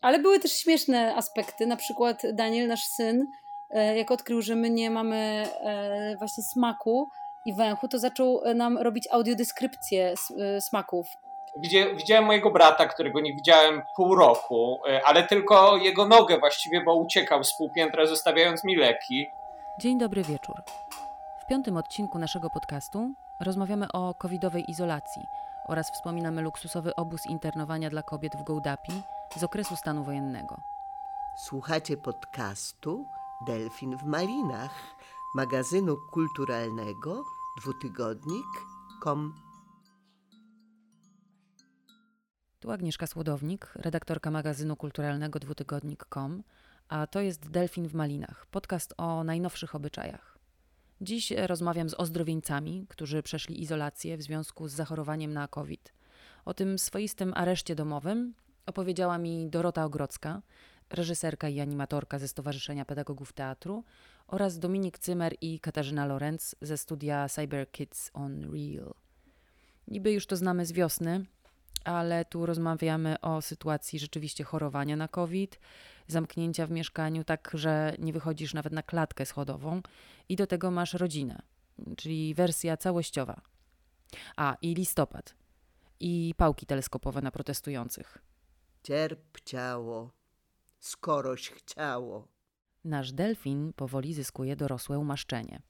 Ale były też śmieszne aspekty, na przykład Daniel, nasz syn, e, jak odkrył, że my nie mamy e, właśnie smaku i węchu, to zaczął nam robić audiodeskrypcję smaków. Widziałem mojego brata, którego nie widziałem pół roku, ale tylko jego nogę właściwie, bo uciekał z półpiętra, zostawiając mi leki. Dzień dobry wieczór. W piątym odcinku naszego podcastu rozmawiamy o covidowej izolacji oraz wspominamy luksusowy obóz internowania dla kobiet w Gołdapi z okresu stanu wojennego. Słuchacie podcastu Delfin w Malinach, magazynu kulturalnego dwutygodnik.com. Tu Agnieszka Słodownik, redaktorka magazynu kulturalnego dwutygodnik.com, a to jest Delfin w Malinach, podcast o najnowszych obyczajach. Dziś rozmawiam z ozdrowieńcami, którzy przeszli izolację w związku z zachorowaniem na COVID. O tym swoistym areszcie domowym opowiedziała mi Dorota Ogrodzka, reżyserka i animatorka ze Stowarzyszenia Pedagogów Teatru oraz Dominik Cymer i Katarzyna Lorenz ze studia Cyber Kids on Real. Niby już to znamy z wiosny, ale tu rozmawiamy o sytuacji rzeczywiście chorowania na COVID, zamknięcia w mieszkaniu tak, że nie wychodzisz nawet na klatkę schodową i do tego masz rodzinę, czyli wersja całościowa. A, i listopad. I pałki teleskopowe na protestujących. Cierp ciało, skoroś chciało. Nasz delfin powoli zyskuje dorosłe umaszczenie.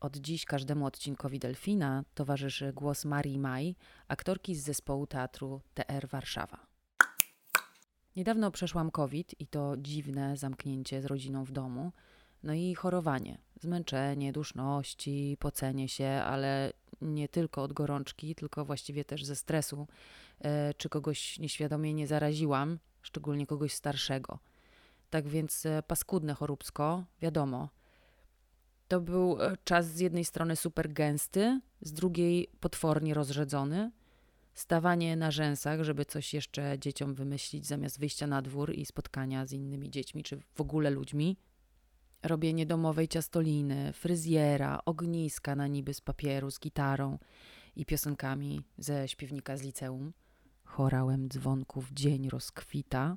Od dziś każdemu odcinkowi Delfina towarzyszy głos Marii Maj, aktorki z zespołu teatru TR Warszawa. Niedawno przeszłam COVID i to dziwne zamknięcie z rodziną w domu, no i chorowanie, zmęczenie, duszności, pocenie się, ale nie tylko od gorączki, tylko właściwie też ze stresu, e, czy kogoś nieświadomie nie zaraziłam, szczególnie kogoś starszego. Tak więc e, paskudne choróbsko, wiadomo. To był e, czas z jednej strony super gęsty, z drugiej potwornie rozrzedzony. Stawanie na rzęsach, żeby coś jeszcze dzieciom wymyślić zamiast wyjścia na dwór i spotkania z innymi dziećmi, czy w ogóle ludźmi. Robienie domowej ciastoliny, fryzjera, ogniska na niby z papieru, z gitarą i piosenkami ze śpiewnika z liceum. Chorałem dzwonków dzień rozkwita.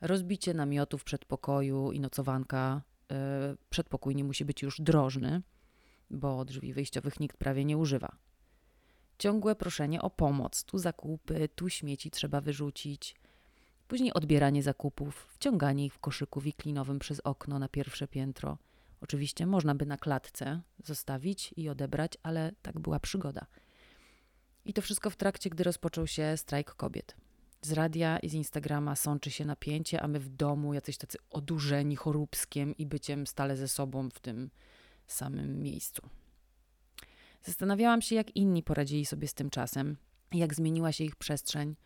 Rozbicie namiotów przedpokoju i nocowanka. Yy, przedpokój nie musi być już drożny, bo drzwi wyjściowych nikt prawie nie używa. Ciągłe proszenie o pomoc. Tu zakupy, tu śmieci trzeba wyrzucić. Później odbieranie zakupów, wciąganie ich w koszyku wiklinowym przez okno na pierwsze piętro. Oczywiście można by na klatce zostawić i odebrać, ale tak była przygoda. I to wszystko w trakcie, gdy rozpoczął się strajk kobiet. Z radia i z Instagrama sączy się napięcie, a my w domu jacyś tacy odurzeni choróbskiem i byciem stale ze sobą w tym samym miejscu. Zastanawiałam się, jak inni poradzili sobie z tym czasem, jak zmieniła się ich przestrzeń,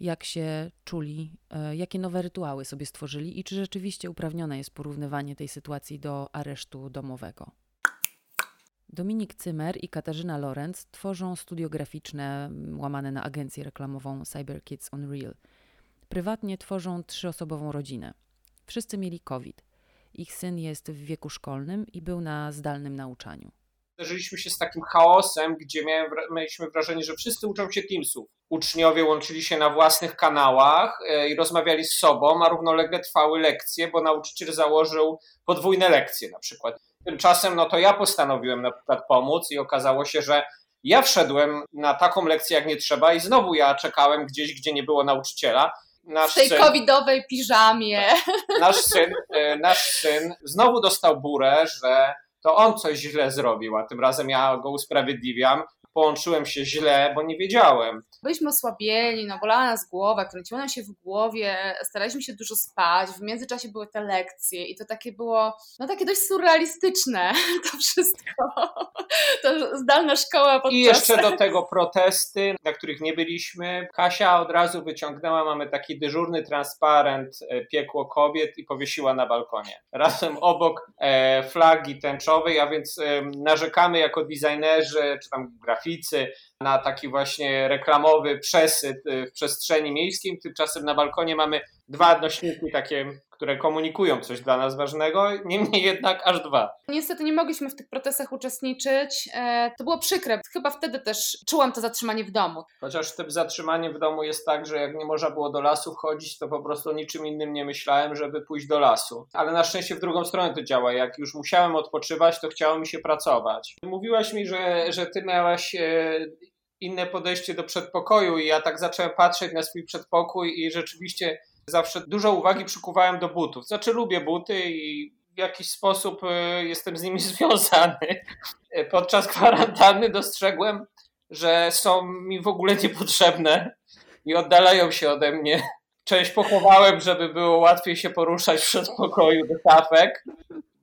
jak się czuli, e, jakie nowe rytuały sobie stworzyli i czy rzeczywiście uprawnione jest porównywanie tej sytuacji do aresztu domowego. Dominik Cymer i Katarzyna Lorenz tworzą studio graficzne łamane na agencję reklamową Cyber Kids on Real. Prywatnie tworzą trzyosobową rodzinę. Wszyscy mieli COVID. Ich syn jest w wieku szkolnym i był na zdalnym nauczaniu zderzyliśmy się z takim chaosem, gdzie miałem, mieliśmy wrażenie, że wszyscy uczą się Teamsów. Uczniowie łączyli się na własnych kanałach e, i rozmawiali z sobą, a równolegle trwały lekcje, bo nauczyciel założył podwójne lekcje na przykład. Tymczasem no to ja postanowiłem na przykład pomóc i okazało się, że ja wszedłem na taką lekcję jak nie trzeba i znowu ja czekałem gdzieś, gdzie nie było nauczyciela. Nasz w tej syn, covidowej piżamie. Nasz syn, e, nasz syn znowu dostał burę, że to on coś źle zrobił, a tym razem ja go usprawiedliwiam. Połączyłem się źle, bo nie wiedziałem. Byliśmy osłabieni, no bolała nas głowa, kręciło nam się w głowie, staraliśmy się dużo spać, w międzyczasie były te lekcje i to takie było, no takie dość surrealistyczne to wszystko. To zdalna szkoła podczas... I jeszcze do tego protesty, na których nie byliśmy. Kasia od razu wyciągnęła, mamy taki dyżurny transparent e, piekło kobiet i powiesiła na balkonie. Razem obok e, flagi tęczowej, a więc narzekamy jako designerzy, czy tam graficy, fizze na taki właśnie reklamowy przesyt w przestrzeni miejskiej. Tymczasem na balkonie mamy dwa nośniki takie które komunikują coś dla nas ważnego, niemniej jednak aż dwa. Niestety nie mogliśmy w tych protestach uczestniczyć. E, to było przykre. Chyba wtedy też czułam to zatrzymanie w domu. Chociaż tym zatrzymaniem w domu jest tak, że jak nie można było do lasu wchodzić, to po prostu niczym innym nie myślałem, żeby pójść do lasu. Ale na szczęście w drugą stronę to działa. Jak już musiałem odpoczywać, to chciało mi się pracować. Mówiłaś mi, że, że ty miałaś e, inne podejście do przedpokoju i ja tak zacząłem patrzeć na swój przedpokój i rzeczywiście Zawsze dużo uwagi przykuwałem do butów. Znaczy lubię buty i w jakiś sposób e, jestem z nimi związany. Podczas kwarantanny dostrzegłem, że są mi w ogóle niepotrzebne i oddalają się ode mnie. Część pochowałem, żeby było łatwiej się poruszać w przedpokoju do tafek.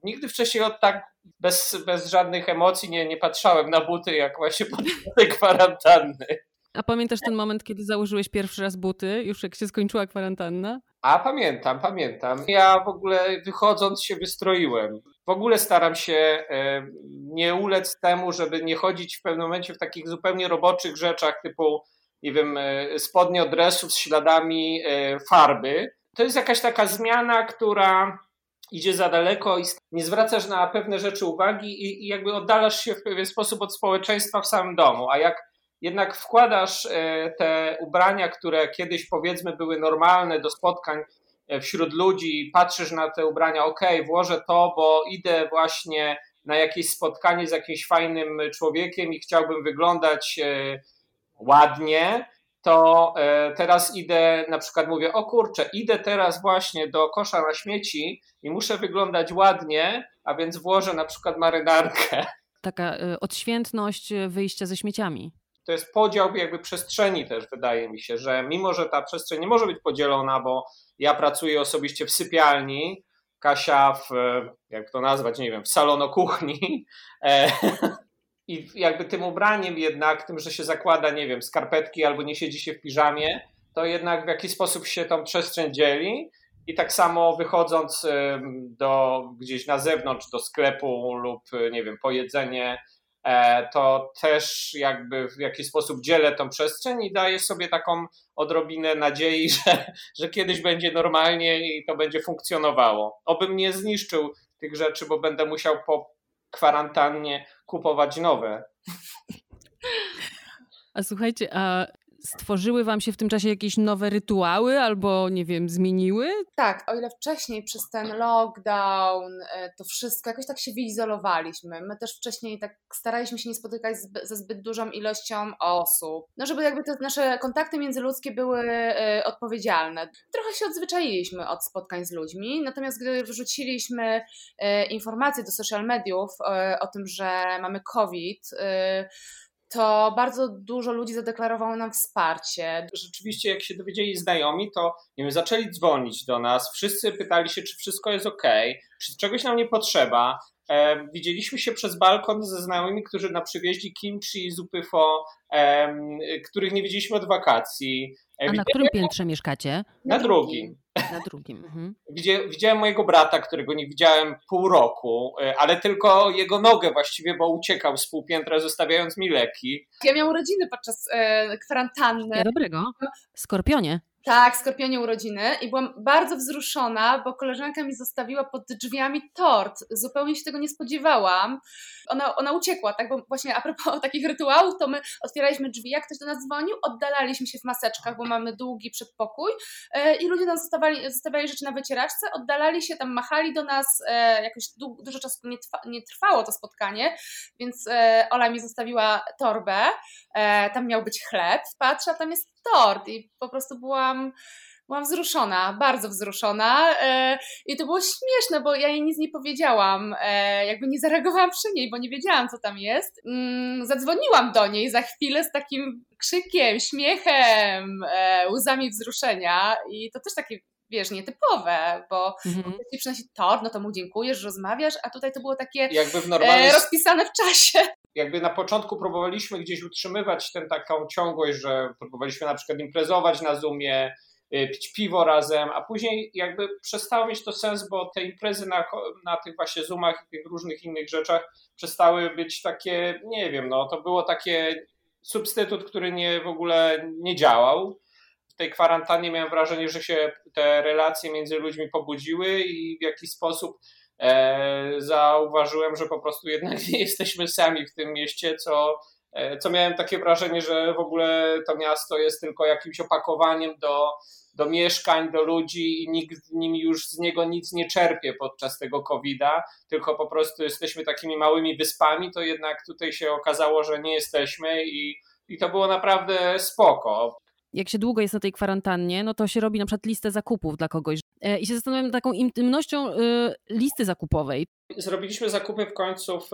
Nigdy wcześniej od tak bez, bez żadnych emocji nie, nie patrzałem na buty, jak właśnie podczas tej kwarantanny. A pamiętasz ten moment, kiedy założyłeś pierwszy raz buty, już jak się skończyła kwarantanna? A pamiętam, pamiętam. Ja w ogóle wychodząc się wystroiłem. W ogóle staram się nie ulec temu, żeby nie chodzić w pewnym momencie w takich zupełnie roboczych rzeczach typu, nie wiem, e, spodnie od z śladami e, farby. To jest jakaś taka zmiana, która idzie za daleko i nie zwracasz na pewne rzeczy uwagi i, jakby oddalasz się w pewien sposób od społeczeństwa w samym domu. A jak jednak wkładasz e, te ubrania, które kiedyś powiedzmy były normalne do spotkań e, wśród ludzi, patrzysz na te ubrania, ok, włożę to, bo idę właśnie na jakieś spotkanie z jakimś fajnym człowiekiem i chciałbym wyglądać e, ładnie, to teraz idę, na przykład mówię, o kurczę, idę teraz właśnie do kosza na śmieci i muszę wyglądać ładnie, a więc włożę na przykład marynarkę. Taka odświętność wyjścia ze śmieciami to jest podział jakby przestrzeni też wydaje mi się, że mimo, że ta przestrzeń nie może być podzielona, bo ja pracuję osobiście w sypialni, Kasia w, jak to nazwać, nie wiem, w salono kuchni e, i jakby tym ubraniem jednak, tym, że się zakłada, nie wiem, skarpetki albo nie siedzi się w piżamie, to jednak w jakiś sposób się tą przestrzeń dzieli i tak samo wychodząc do, gdzieś na zewnątrz do sklepu lub, nie wiem, po jedzenie, E, to też jakby w jakiś sposób dzielę tą przestrzeń i daję sobie taką odrobinę nadziei, że, że kiedyś będzie normalnie i to będzie funkcjonowało. Obym nie zniszczył tych rzeczy, bo będę musiał po kwarantannie kupować nowe. A słuchajcie, a stworzyły wam się w tym czasie jakieś nowe rytuały albo, nie wiem, zmieniły? Tak, o ile wcześniej przez ten lockdown e, to wszystko jakoś tak się wyizolowaliśmy. My też wcześniej tak staraliśmy się nie spotykać ze zbyt dużą ilością osób, no żeby jakby te nasze kontakty międzyludzkie były e, odpowiedzialne. Trochę się odzwyczailiśmy od spotkań z ludźmi, natomiast gdy wrzuciliśmy e, informacje do social mediów o tym, że mamy COVID, to bardzo dużo ludzi zadeklarowało nam wsparcie. Rzeczywiście, jak się dowiedzieli znajomi, to nie wiem, zaczęli dzwonić do nas. Wszyscy pytali się, czy wszystko jest ok, czy czegoś nam nie potrzeba. E, widzieliśmy się przez balkon ze znajomymi, którzy nam przywieźli kimchi, zupy pho, e, których nie widzieliśmy od wakacji. E, A na którym piętrze mieszkacie? Na, na drugim. Na drugim. Mhm. Widziałem mojego brata, którego nie widziałem pół roku, ale tylko jego nogę właściwie, bo uciekał z półpiętra, zostawiając mi leki. Ja miałam urodziny podczas kwarantanny. Ja dobrego. Skorpionie. Tak, skorpionie urodziny i byłam bardzo wzruszona, bo koleżanka mi zostawiła pod drzwiami tort. Zupełnie się tego nie spodziewałam. Ona, ona uciekła, tak? Bo właśnie a propos takich rytuałów, to my otwieraliśmy drzwi, jak ktoś do nas dzwonił, oddalaliśmy się w maseczkach, bo mamy długi przedpokój e, i ludzie nam zostawiali, zostawiali rzeczy na wycieraczce, oddalali się, tam machali do nas, e, jakoś du, dużo czasu nie, trwa, nie, trwało to spotkanie, więc e, Ola mi zostawiła torbę, tam miał być chleb, patrzę, a tam jest tort i po prostu byłam byłam wzruszona, bardzo wzruszona e, i to było śmieszne, bo ja jej nic nie powiedziałam, e, jakby nie zareagowałam przy niej, bo nie wiedziałam, co tam jest. Mm, zadzwoniłam do niej za chwilę z takim krzykiem, śmiechem, e, łzami wzruszenia i to też takie wiesz, nietypowe, bo mhm. jeśli przynosi tort, no to mu dziękujesz, rozmawiasz, a tutaj to było takie jakby w normalnej... e, rozpisane w czasie. Jakby na początku próbowaliśmy gdzieś utrzymywać tę taką ciągłość, że próbowaliśmy na przykład imprezować na Zoomie, y, pić piwo razem, a później jakby przestało mieć to sens, bo te imprezy na, na tych właśnie Zoomach i tych różnych innych rzeczach przestały być takie, nie wiem, no to było takie substytut, który nie, w ogóle nie działał. W tej kwarantannie miałem wrażenie, że się te relacje między ludźmi pobudziły i w jakiś sposób zauważyłem, że po prostu jednak nie jesteśmy sami w tym mieście, co, e, co miałem takie wrażenie, że w ogóle to miasto jest tylko jakimś opakowaniem do, do mieszkań, do ludzi i nikt z nimi już z niego nic nie czerpie podczas tego COVID-a, tylko po prostu jesteśmy takimi małymi wyspami, to jednak tutaj się okazało, że nie jesteśmy i, i to było naprawdę spoko. Jak się długo jest na tej kwarantannie, no to się robi na przykład listę zakupów dla kogoś. E, I się zastanawiam nad taką intymnością y, listy zakupowej. Zrobiliśmy zakupy w końcu w,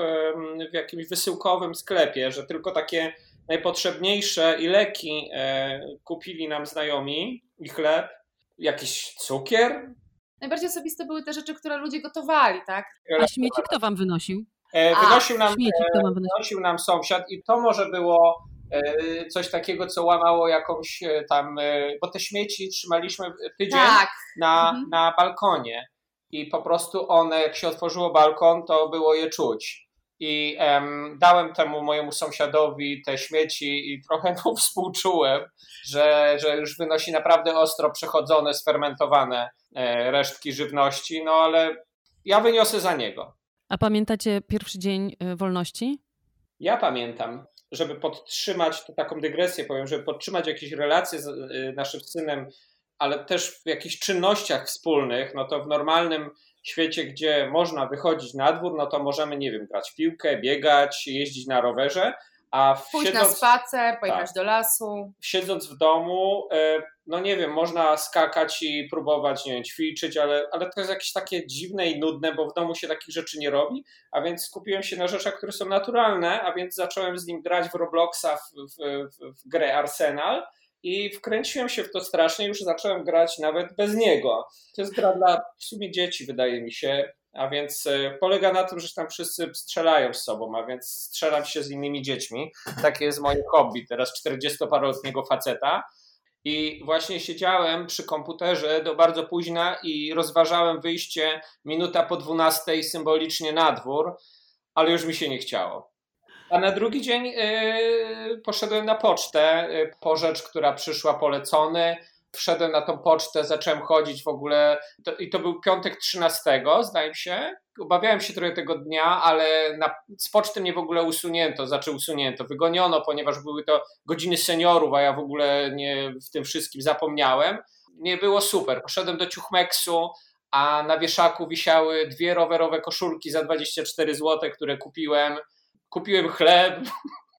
w jakimś wysyłkowym sklepie, że tylko takie najpotrzebniejsze i leki e, kupili nam znajomi i chleb, jakiś cukier. Najbardziej osobiste były te rzeczy, które ludzie gotowali, tak? A śmieci kto wam wynosił? E, wynosił, nam, śmieci kto wam wynosił? wynosił nam sąsiad i to może było e, coś takiego, co łamało jakąś tam, bo te śmieci trzymaliśmy tydzień Tak. na, Mhm. na balkonie i po prostu one, jak się otworzyło balkon, to było je czuć. I em, dałem temu mojemu sąsiadowi te śmieci i trochę mu współczułem, że, że już wynosi naprawdę ostro przechodzone, sfermentowane e, resztki żywności, no ale ja wyniosę za niego. A pamiętacie pierwszy dzień wolności? Ja pamiętam, żeby podtrzymać, to taką dygresję powiem, żeby podtrzymać jakieś relacje z y, naszym synem, ale też w jakichś czynnościach wspólnych, no to w normalnym świecie, gdzie można wychodzić na dwór, no to możemy, nie wiem, grać w piłkę, biegać, jeździć na rowerze, a w- Pójść na siedząc, spacer, pojechać Tak. do lasu. siedząc w domu, y, no nie wiem, można skakać i próbować, nie wiem, ćwiczyć, ale, ale to jest jakieś takie dziwne i nudne, bo w domu się takich rzeczy nie robi, a więc skupiłem się na rzeczach, które są naturalne, a więc zacząłem z nim grać w Robloxa w, w, w, w grę Arsenal i wkręciłem się w to strasznie, już zacząłem grać nawet bez niego. To jest gra dla w sumie dzieci, wydaje mi się, a więc e, polega na tym, że tam wszyscy strzelają z sobą, a więc strzelam się z innymi dziećmi. Takie jest moje hobby teraz 40-paroletniego faceta. I właśnie siedziałem przy komputerze do bardzo późna i rozważałem wyjście minuta po 12 symbolicznie na dwór, ale już mi się nie chciało. A na drugi dzień yy, poszedłem na pocztę yy, po rzecz, która przyszła polecony. Wszedłem na tą pocztę, zacząłem chodzić w ogóle to, i to był piątek 13, zdaje mi się. Obawiałem się trochę tego dnia, ale na, z poczty mnie w ogóle usunięto, znaczy usunięto, wygoniono, ponieważ były to godziny seniorów, a ja w ogóle nie w tym wszystkim zapomniałem. Nie było super. Poszedłem do Ciuchmeksu, a na wieszaku wisiały dwie rowerowe koszulki za 24 zł, które kupiłem. Kupiłem chleb,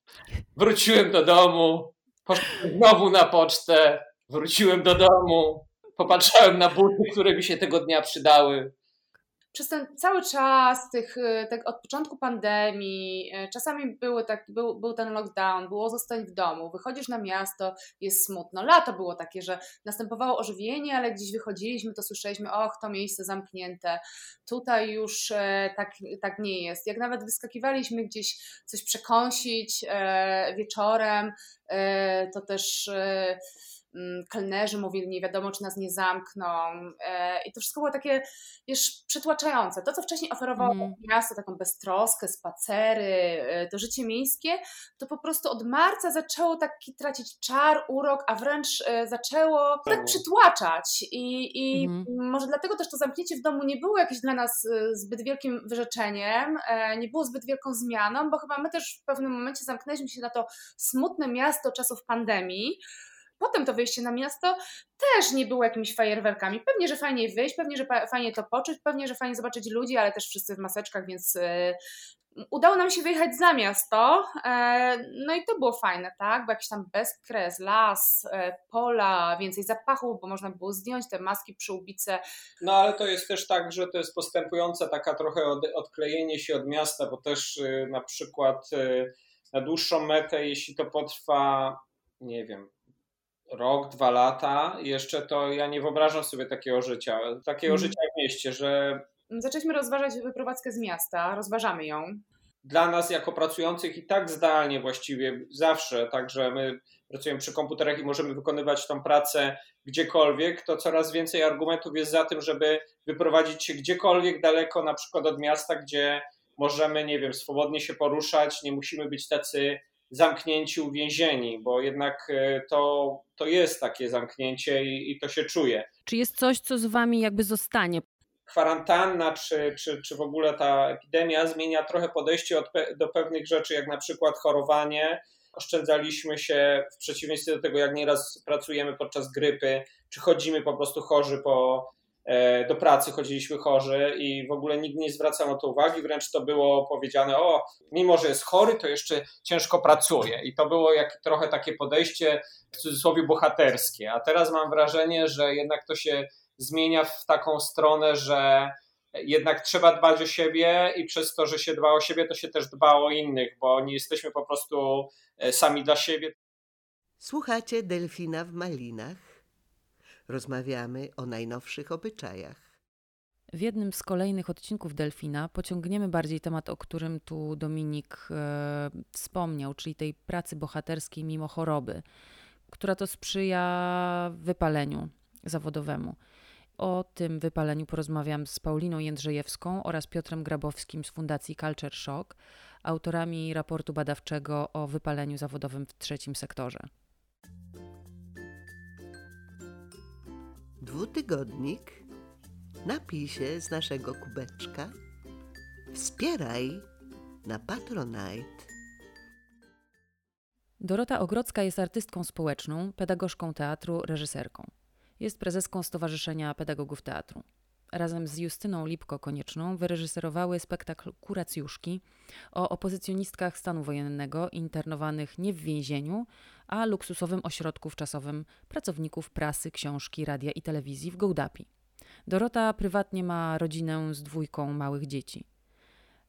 wróciłem do domu, poszedłem znowu na pocztę, wróciłem do domu, popatrzałem na buty, które mi się tego dnia przydały. Przez ten cały czas, tych, y, tak od początku pandemii, y, czasami były tak, był, był ten lockdown, było zostań w domu, wychodzisz na miasto, jest smutno. Lato było takie, że następowało ożywienie, ale gdzieś wychodziliśmy, to słyszeliśmy, och, to miejsce zamknięte. Tutaj już e, tak, tak nie jest. Jak nawet wyskakiwaliśmy gdzieś coś przekąsić e, wieczorem, e, to też kelnerzy mówili, nie wiadomo, czy nas nie zamkną. E, I to wszystko było takie, wiesz, przytłaczające. To, co wcześniej oferowało Mhm. miasto, taką beztroskę, spacery, e, to życie miejskie, to po prostu od marca zaczęło taki tracić czar, urok, a wręcz e, zaczęło tak przytłaczać. I, i Mhm. może dlatego też to zamknięcie w domu nie było jakieś dla nas zbyt wielkim wyrzeczeniem, nie było zbyt wielką zmianą, bo chyba my też w pewnym momencie zamknęliśmy się na to smutne miasto czasów pandemii. Potem to wyjście na miasto też nie było jakimiś fajerwerkami. Pewnie, że fajnie wyjść, pewnie, że fajnie to poczuć, pewnie, że fajnie zobaczyć ludzi, ale też wszyscy w maseczkach, więc e, udało nam się wyjechać za miasto. e, No i to było fajne, tak? Bo jakiś tam bezkres, las, e, pola, więcej zapachu, bo można było zdjąć te maski, przyłbice. No ale to jest też tak, że to jest postępująca taka trochę od, odklejenie się od miasta, bo też y, na przykład y, na dłuższą metę, jeśli to potrwa, nie wiem, rok, dwa lata, jeszcze to ja nie wyobrażam sobie takiego życia, takiego Mhm. życia w mieście, że Zaczęliśmy rozważać wyprowadzkę z miasta, rozważamy ją. dla nas jako pracujących i tak zdalnie właściwie zawsze, także my pracujemy przy komputerach i możemy wykonywać tą pracę gdziekolwiek, to coraz więcej argumentów jest za tym, żeby wyprowadzić się gdziekolwiek daleko, na przykład od miasta, gdzie możemy, nie wiem, swobodnie się poruszać, nie musimy być tacy zamknięci, uwięzieni, bo jednak e, to, to jest takie zamknięcie i, i to się czuje. Czy jest coś, co z wami jakby zostanie? Kwarantanna, czy, czy, czy w ogóle ta epidemia zmienia trochę podejście od, do pewnych rzeczy, jak na przykład chorowanie. Oszczędzaliśmy się w przeciwieństwie do tego, jak nieraz pracujemy podczas grypy, czy chodzimy po prostu chorzy po, do pracy chodziliśmy chorzy i w ogóle nikt nie zwracał na to uwagi, wręcz to było powiedziane, o, mimo że jest chory, to jeszcze ciężko pracuje. I to było jak, trochę takie podejście w cudzysłowie bohaterskie. A teraz mam wrażenie, że jednak to się zmienia w taką stronę, że jednak trzeba dbać o siebie i przez to, że się dba o siebie, to się też dba o innych, bo nie jesteśmy po prostu e, sami dla siebie. Słuchacie Delfina w Malinach rozmawiamy o najnowszych obyczajach. W jednym z kolejnych odcinków Delfina pociągniemy bardziej temat, o którym tu Dominik e, wspomniał, czyli tej pracy bohaterskiej mimo choroby, która to sprzyja wypaleniu zawodowemu. O tym wypaleniu porozmawiam z Pauliną Jędrzejewską oraz Piotrem Grabowskim z Fundacji Culture Shock, autorami raportu badawczego o wypaleniu zawodowym w trzecim sektorze. Dwutygodnik, napij się z naszego kubeczka, wspieraj na Patronite. Dorota Ogrodzka jest artystką społeczną, pedagogzką teatru, reżyserką. Jest prezeską Stowarzyszenia Pedagogów Teatru razem z Justyną Lipko-Konieczną wyreżyserowały spektakl Kuracjuszki o opozycjonistkach stanu wojennego internowanych nie w więzieniu, a luksusowym ośrodku wczasowym pracowników prasy, książki, radia i telewizji w Gołdapi. Dorota prywatnie ma rodzinę z dwójką małych dzieci.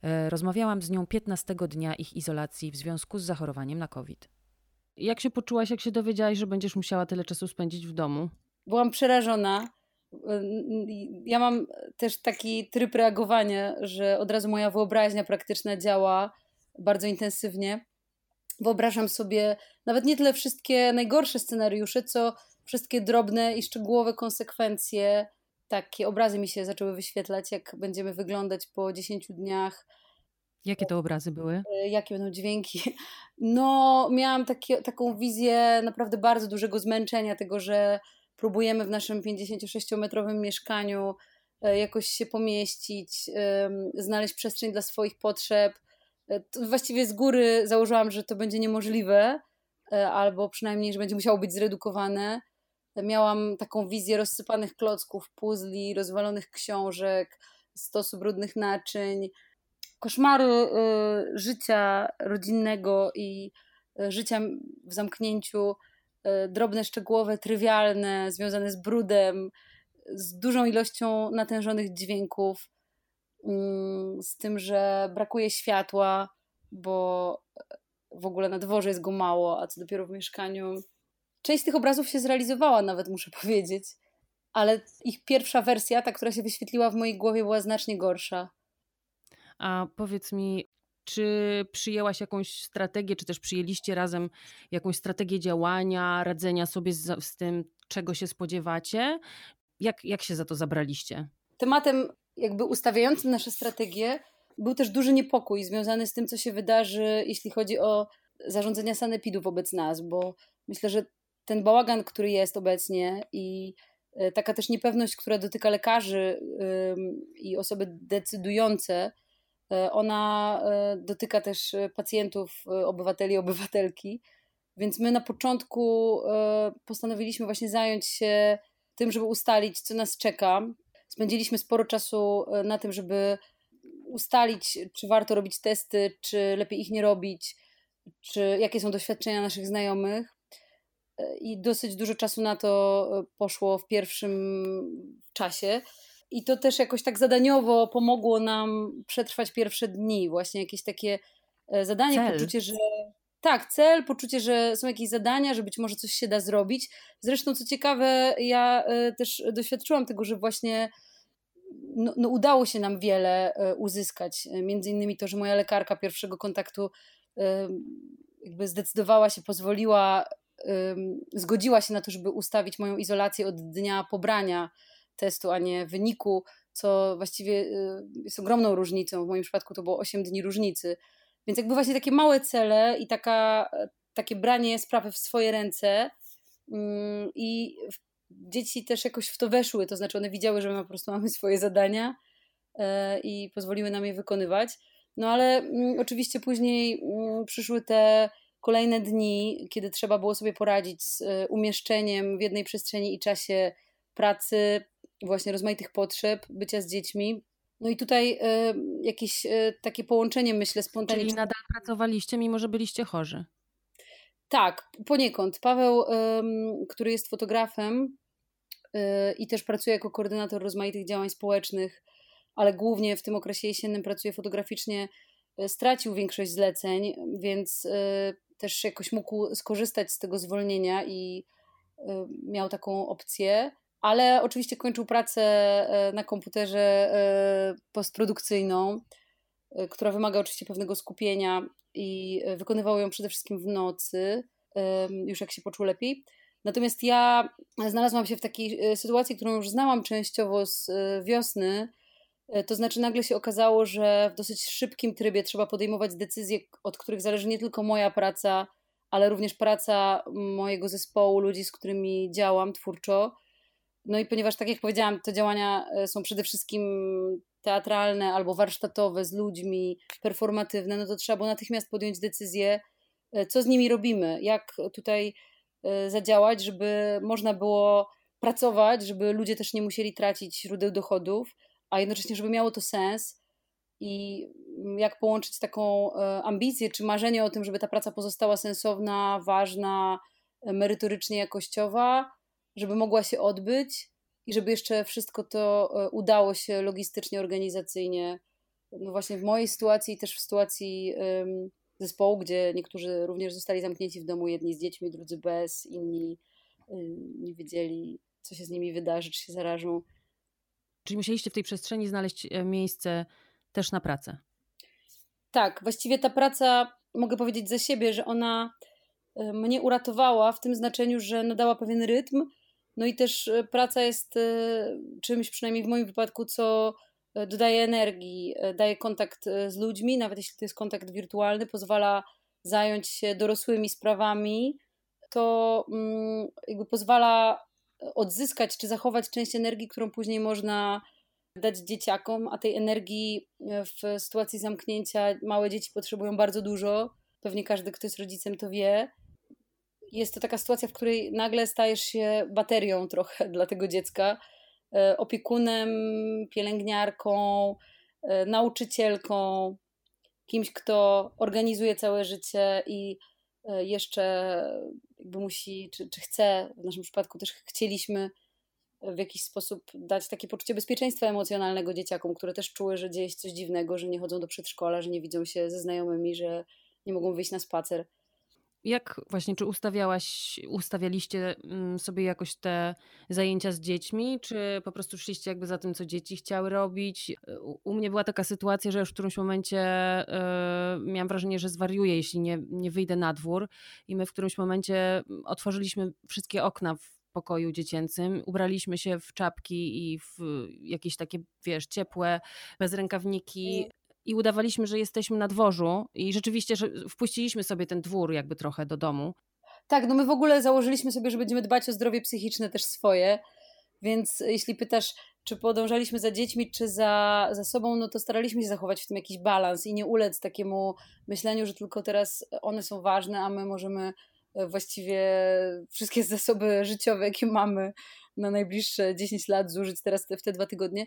E, rozmawiałam z nią 15 dnia ich izolacji w związku z zachorowaniem na COVID. Jak się poczułaś, jak się dowiedziałaś, że będziesz musiała tyle czasu spędzić w domu? Byłam przerażona ja mam też taki tryb reagowania, że od razu moja wyobraźnia praktyczna działa bardzo intensywnie. Wyobrażam sobie nawet nie tyle wszystkie najgorsze scenariusze, co wszystkie drobne i szczegółowe konsekwencje. Takie obrazy mi się zaczęły wyświetlać, jak będziemy wyglądać po 10 dniach. Jakie to obrazy były? E, jakie będą dźwięki? No, miałam takie, taką wizję naprawdę bardzo dużego zmęczenia, tego, że próbujemy w naszym 56-metrowym mieszkaniu e, jakoś się pomieścić, znaleźć przestrzeń dla swoich potrzeb. E, właściwie z góry założyłam, że to będzie niemożliwe, e, albo przynajmniej, że będzie musiało być zredukowane. Miałam taką wizję rozsypanych klocków, puzli, rozwalonych książek, stosu brudnych naczyń, koszmaru życia rodzinnego i życia w zamknięciu drobne, szczegółowe, trywialne, związane z brudem, z dużą ilością natężonych dźwięków, mm, z tym, że brakuje światła, bo w ogóle na dworze jest go mało, a co dopiero w mieszkaniu. Część z tych obrazów się zrealizowała, nawet muszę powiedzieć, ale ich pierwsza wersja, ta, która się wyświetliła w mojej głowie, była znacznie gorsza. A powiedz mi, czy przyjęłaś jakąś strategię, czy też przyjęliście razem jakąś strategię działania, radzenia sobie z, z tym, czego się spodziewacie? Jak, jak się za to zabraliście? Tematem jakby ustawiającym nasze strategie był też duży niepokój związany z tym, co się wydarzy, jeśli chodzi o zarządzenia sanepidu wobec nas, bo myślę, że ten bałagan, który jest obecnie i e, taka też niepewność, która dotyka lekarzy i osoby decydujące, ona e, dotyka też e, pacjentów, obywateli, obywatelki. Więc my na początku postanowiliśmy właśnie zająć się tym, żeby ustalić, co nas czeka. Spędziliśmy sporo czasu na tym, żeby ustalić, czy warto robić testy, czy lepiej ich nie robić, czy jakie są doświadczenia naszych znajomych. I dosyć dużo czasu na to poszło w pierwszym czasie. I to też jakoś tak zadaniowo pomogło nam przetrwać pierwsze dni. Właśnie jakieś takie e, zadanie, cel. poczucie, że. Tak, cel, poczucie, że są jakieś zadania, że być może coś się da zrobić. Zresztą, co ciekawe, ja e, też doświadczyłam tego, że właśnie no, no udało się nam wiele e, uzyskać. Między innymi to, że moja lekarka pierwszego kontaktu jakby zdecydowała się, pozwoliła, zgodziła się na to, żeby ustawić moją izolację od dnia pobrania testu, a nie wyniku, co właściwie y, jest ogromną różnicą. W moim przypadku to było 8 dni różnicy. Więc jakby właśnie takie małe cele i taka, takie branie sprawy w swoje ręce mm, i dzieci też jakoś w to weszły, to znaczy one widziały, że my po prostu mamy swoje zadania e, i pozwoliły nam je wykonywać. No ale mm, oczywiście później mm, przyszły te kolejne dni, kiedy trzeba było sobie poradzić z e, umieszczeniem w jednej przestrzeni i czasie pracy, właśnie rozmaitych potrzeb, bycia z dziećmi. No i tutaj y, jakieś y, takie połączenie, myślę, spontaniczne. Czyli nadal pracowaliście, mimo że byliście chorzy. Tak, poniekąd. Paweł, y, który jest fotografem i też pracuje jako koordynator rozmaitych działań społecznych, ale głównie w tym okresie jesiennym pracuje fotograficznie, stracił większość zleceń, więc też jakoś mógł skorzystać z tego zwolnienia i miał taką opcję ale oczywiście kończył pracę e, na komputerze e, postprodukcyjną, e, która wymaga oczywiście pewnego skupienia i wykonywał ją przede wszystkim w nocy, już jak się poczuł lepiej. Natomiast ja znalazłam się w takiej sytuacji, którą już znałam częściowo z wiosny. To znaczy, nagle się okazało, że w dosyć szybkim trybie trzeba podejmować decyzje, od których zależy nie tylko moja praca, ale również praca mojego zespołu, ludzi, z którymi działam twórczo no i ponieważ, tak jak powiedziałam, te działania e, są przede wszystkim teatralne albo warsztatowe z ludźmi, performatywne, no to trzeba było natychmiast podjąć decyzję, e, co z nimi robimy, jak tutaj e, zadziałać, żeby można było pracować, żeby ludzie też nie musieli tracić źródeł dochodów, a jednocześnie, żeby miało to sens i jak połączyć taką ambicję czy marzenie o tym, żeby ta praca pozostała sensowna, ważna, merytorycznie jakościowa, żeby mogła się odbyć i żeby jeszcze wszystko to e, udało się logistycznie, organizacyjnie. No właśnie w mojej sytuacji, też w sytuacji um, zespołu, gdzie niektórzy również zostali zamknięci w domu, jedni z dziećmi, drudzy bez, inni um, nie wiedzieli, co się z nimi wydarzy, czy się zarażą. Czyli musieliście w tej przestrzeni znaleźć e, miejsce też na pracę. Tak, właściwie ta praca, mogę powiedzieć za siebie, że ona e, mnie uratowała w tym znaczeniu, że nadała pewien rytm, no i też e, praca jest e, czymś, przynajmniej w moim wypadku, co e, dodaje energii, daje kontakt z ludźmi, nawet jeśli to jest kontakt wirtualny, pozwala zająć się dorosłymi sprawami, to mm, jakby pozwala odzyskać czy zachować część energii, którą później można dać dzieciakom, a tej energii w sytuacji zamknięcia małe dzieci potrzebują bardzo dużo. Pewnie każdy, kto jest rodzicem, to wie jest to taka sytuacja, w której nagle stajesz się baterią trochę dla tego dziecka, e, opiekunem, pielęgniarką, e, nauczycielką, kimś, kto organizuje całe życie i e, jeszcze jakby musi, czy, czy chce, w naszym przypadku też chcieliśmy w jakiś sposób dać takie poczucie bezpieczeństwa emocjonalnego dzieciakom, które też czuły, że dzieje się coś dziwnego, że nie chodzą do przedszkola, że nie widzą się ze znajomymi, że nie mogą wyjść na spacer. Jak właśnie, czy ustawiałaś, ustawialiście mm, sobie jakoś te zajęcia z dziećmi, czy po prostu szliście jakby za tym, co dzieci chciały robić? U, mnie była taka sytuacja, że już w którymś momencie yy, miałam wrażenie, że zwariuję, jeśli nie, nie wyjdę na dwór i my w którymś momencie otworzyliśmy wszystkie okna w pokoju dziecięcym, ubraliśmy się w czapki i w jakieś takie, wiesz, ciepłe, bez rękawniki, i udawaliśmy, że jesteśmy na dworzu i rzeczywiście, że wpuściliśmy sobie ten dwór jakby trochę do domu. Tak, no my w ogóle założyliśmy sobie, że będziemy dbać o zdrowie psychiczne też swoje, więc jeśli pytasz, czy podążaliśmy za dziećmi, czy za, za sobą, no to staraliśmy się zachować w tym jakiś balans i nie ulec takiemu myśleniu, że tylko teraz one są ważne, a my możemy e, właściwie wszystkie zasoby życiowe, jakie mamy na najbliższe 10 lat zużyć teraz w te dwa tygodnie.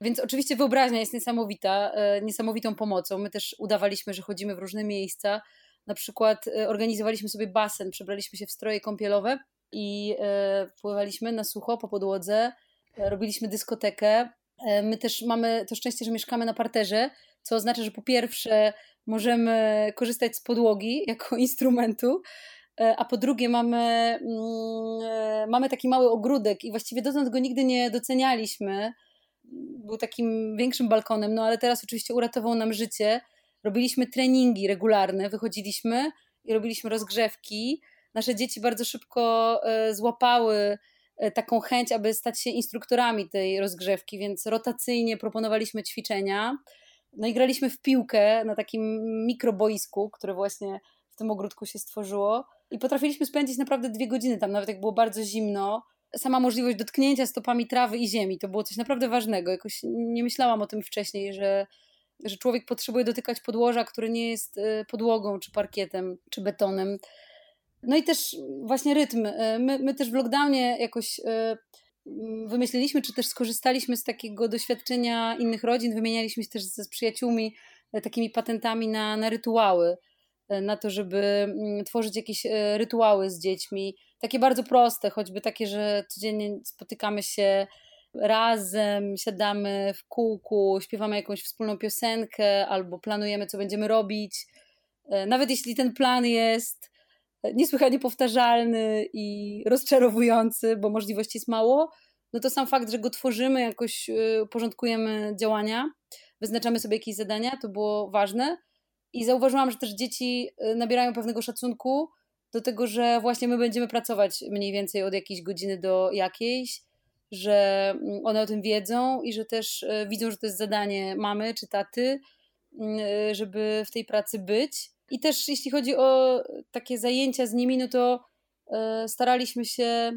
Więc oczywiście wyobraźnia jest niesamowita, e, niesamowitą pomocą. My też udawaliśmy, że chodzimy w różne miejsca. Na przykład e, organizowaliśmy sobie basen, przebraliśmy się w stroje kąpielowe i e, pływaliśmy na sucho po podłodze, robiliśmy dyskotekę. My też mamy to szczęście, że mieszkamy na parterze, co oznacza, że po pierwsze możemy korzystać z podłogi jako instrumentu, a po drugie mamy, mm, mamy taki mały ogródek i właściwie dotąd go nigdy nie docenialiśmy był takim większym balkonem, no ale teraz oczywiście uratował nam życie. Robiliśmy treningi regularne, wychodziliśmy i robiliśmy rozgrzewki. Nasze dzieci bardzo szybko e, złapały e, taką chęć, aby stać się instruktorami tej rozgrzewki, więc rotacyjnie proponowaliśmy ćwiczenia. No i graliśmy w piłkę na takim mikroboisku, które właśnie w tym ogródku się stworzyło. I potrafiliśmy spędzić naprawdę dwie godziny tam, nawet jak było bardzo zimno. Sama możliwość dotknięcia stopami trawy i ziemi to było coś naprawdę ważnego. Jakoś nie myślałam o tym wcześniej, że, że człowiek potrzebuje dotykać podłoża, które nie jest e, podłogą, czy parkietem, czy betonem. No i też właśnie rytm. E, my, my też w lockdownie jakoś e, wymyśliliśmy, czy też skorzystaliśmy z takiego doświadczenia innych rodzin, wymienialiśmy się też ze przyjaciółmi takimi patentami na, na rytuały, na to, żeby mm, tworzyć jakieś rytuały z dziećmi. Takie bardzo proste, choćby takie, że codziennie spotykamy się razem, siadamy w kółku, śpiewamy jakąś wspólną piosenkę albo planujemy, co będziemy robić. Nawet jeśli ten plan jest niesłychanie powtarzalny i rozczarowujący, bo możliwości jest mało, no to sam fakt, że go tworzymy, jakoś y, porządkujemy działania, wyznaczamy sobie jakieś zadania, to było ważne. I zauważyłam, że też dzieci nabierają pewnego szacunku do tego, że właśnie my będziemy pracować mniej więcej od jakiejś godziny do jakiejś, że mm, one o tym wiedzą i że też y, widzą, że to jest zadanie mamy czy taty, żeby w tej pracy być. I też jeśli chodzi o takie zajęcia z nimi, no to e, staraliśmy się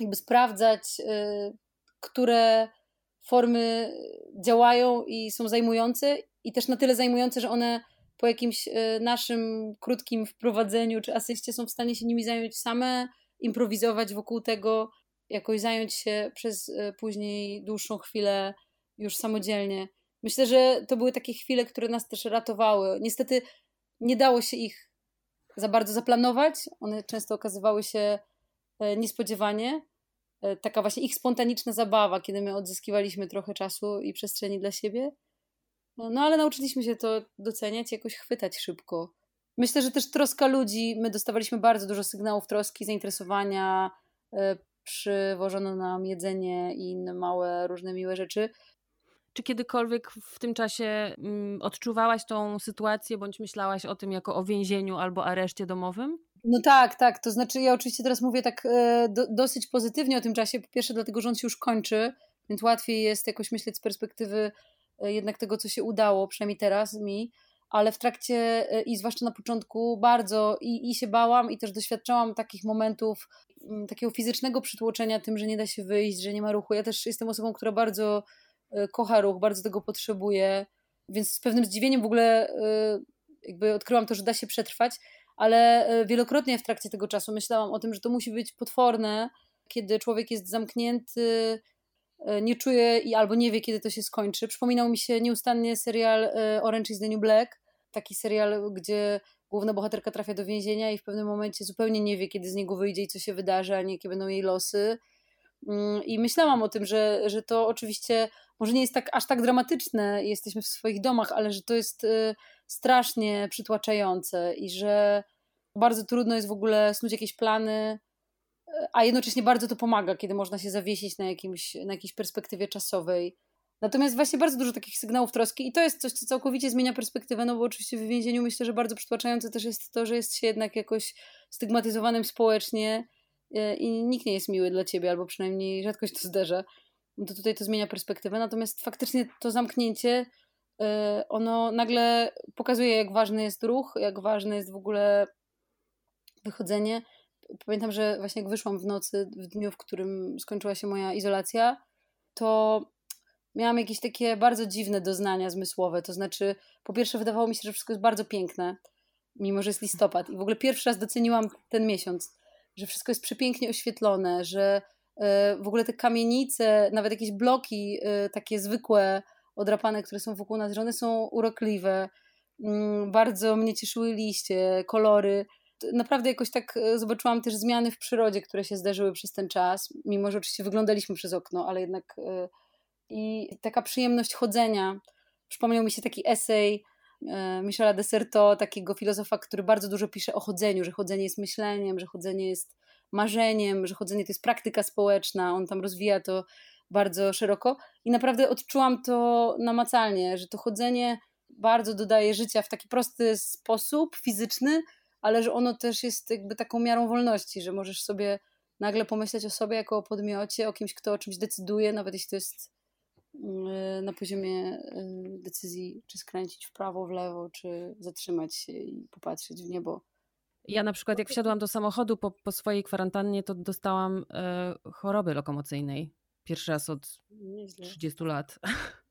jakby sprawdzać, e, które formy działają i są zajmujące, i też na tyle zajmujące, że one po jakimś e, naszym krótkim wprowadzeniu czy asyście są w stanie się nimi zająć same, improwizować wokół tego, jakoś zająć się przez później dłuższą chwilę już samodzielnie. Myślę, że to były takie chwile, które nas też ratowały. Niestety nie dało się ich za bardzo zaplanować. One często okazywały się e, niespodziewanie. E, taka właśnie ich spontaniczna zabawa, kiedy my odzyskiwaliśmy trochę czasu i przestrzeni dla siebie. No, ale nauczyliśmy się to doceniać, jakoś chwytać szybko. Myślę, że też troska ludzi, my dostawaliśmy bardzo dużo sygnałów troski, zainteresowania, e, przywożono nam jedzenie i inne małe, różne miłe rzeczy. Czy kiedykolwiek w tym czasie mm, odczuwałaś tą sytuację, bądź myślałaś o tym jako o więzieniu albo areszcie domowym? No tak, tak. To znaczy, ja oczywiście teraz mówię tak e, do, dosyć pozytywnie o tym czasie. Po pierwsze, dlatego, że on się już kończy, więc łatwiej jest jakoś myśleć z perspektywy jednak tego, co się udało, przynajmniej teraz mi. Ale w trakcie e, i zwłaszcza na początku bardzo i, i się bałam, i też doświadczałam takich momentów, mm, takiego fizycznego przytłoczenia tym, że nie da się wyjść, że nie ma ruchu. Ja też jestem osobą, która bardzo Y, kocha ruch, bardzo tego potrzebuje, więc z pewnym zdziwieniem w ogóle jakby odkryłam to, że da się przetrwać, ale wielokrotnie w trakcie tego czasu myślałam o tym, że to musi być potworne, kiedy człowiek jest zamknięty, nie czuje i albo nie wie, kiedy to się skończy. Przypominał mi się nieustannie serial Orange is the New Black, taki serial, gdzie główna bohaterka trafia do więzienia i w pewnym momencie zupełnie nie wie, kiedy z niego wyjdzie i co się wydarzy, ani jakie będą jej losy. Mm, I myślałam o tym, że, że to oczywiście może nie jest tak aż tak dramatyczne, jesteśmy w swoich domach, ale że to jest y, strasznie przytłaczające i że bardzo trudno jest w ogóle snuć jakieś plany, a jednocześnie bardzo to pomaga, kiedy można się zawiesić na, jakimś, na jakiejś perspektywie czasowej. Natomiast właśnie bardzo dużo takich sygnałów troski i to jest coś, co całkowicie zmienia perspektywę, no bo oczywiście w więzieniu myślę, że bardzo przytłaczające też jest to, że jest się jednak jakoś stygmatyzowanym społecznie y, i nikt nie jest miły dla ciebie, albo przynajmniej rzadko się to zdarza to tutaj to zmienia perspektywę. Natomiast faktycznie to zamknięcie, y, ono nagle pokazuje, jak ważny jest ruch, jak ważne jest w ogóle wychodzenie. Pamiętam, że właśnie jak wyszłam w nocy, w dniu, w którym skończyła się moja izolacja, to miałam jakieś takie bardzo dziwne doznania zmysłowe. To znaczy, po pierwsze, wydawało mi się, że wszystko jest bardzo piękne, mimo że jest listopad. I w ogóle pierwszy raz doceniłam ten miesiąc, że wszystko jest przepięknie oświetlone, że E, w ogóle te kamienice, nawet jakieś bloki e, takie zwykłe, odrapane, które są wokół nas, że one są urokliwe. Mm, bardzo mnie cieszyły liście, kolory. Naprawdę jakoś tak e, zobaczyłam też zmiany w przyrodzie, które się zdarzyły przez ten czas, mimo że oczywiście wyglądaliśmy przez okno, ale jednak i taka przyjemność chodzenia. Przypomniał mi się taki esej Michela Deserto, takiego filozofa, który bardzo dużo pisze o chodzeniu, że chodzenie jest myśleniem, że chodzenie jest marzeniem, że chodzenie to jest praktyka społeczna, on tam rozwija to bardzo szeroko. I naprawdę odczułam to namacalnie, że to chodzenie bardzo dodaje życia w taki prosty sposób fizyczny, ale że ono też jest jakby taką miarą wolności, że możesz sobie nagle pomyśleć o sobie jako o podmiocie, o kimś, kto o czymś decyduje, nawet jeśli to jest y, na poziomie y, decyzji, czy skręcić w prawo, w lewo, czy zatrzymać się i popatrzeć w niebo. Ja na przykład jak wsiadłam do samochodu po, po swojej kwarantannie, to dostałam e, choroby lokomocyjnej. Pierwszy raz od Nieźle. 30 lat.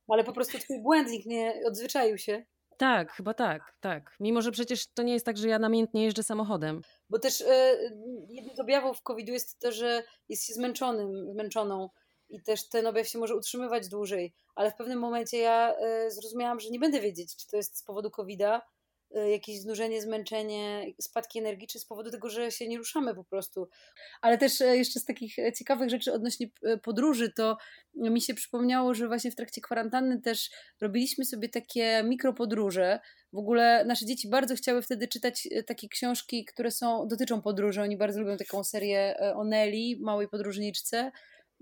Ale po prostu twój błędnik nie odzwyczaił się. Tak, chyba tak, tak. Mimo, że przecież to nie jest tak, że ja namiętnie jeżdżę samochodem. Bo też e, jednym z objawów COVID-u jest to, że jest się zmęczonym, zmęczoną i też ten objaw się może utrzymywać dłużej. Ale w pewnym momencie ja e, zrozumiałam, że nie będę wiedzieć, czy to jest z powodu COVID-a, jakieś znużenie, zmęczenie, spadki energii, czy z powodu tego, że się nie ruszamy po prostu. Ale też e, jeszcze z takich e, ciekawych rzeczy odnośnie e, podróży, to mi się przypomniało, że właśnie w trakcie kwarantanny też robiliśmy sobie takie mikropodróże. W ogóle nasze dzieci bardzo chciały wtedy czytać e, takie książki, które są, dotyczą podróży. Oni bardzo lubią taką serię e, o Nelly, małej podróżniczce,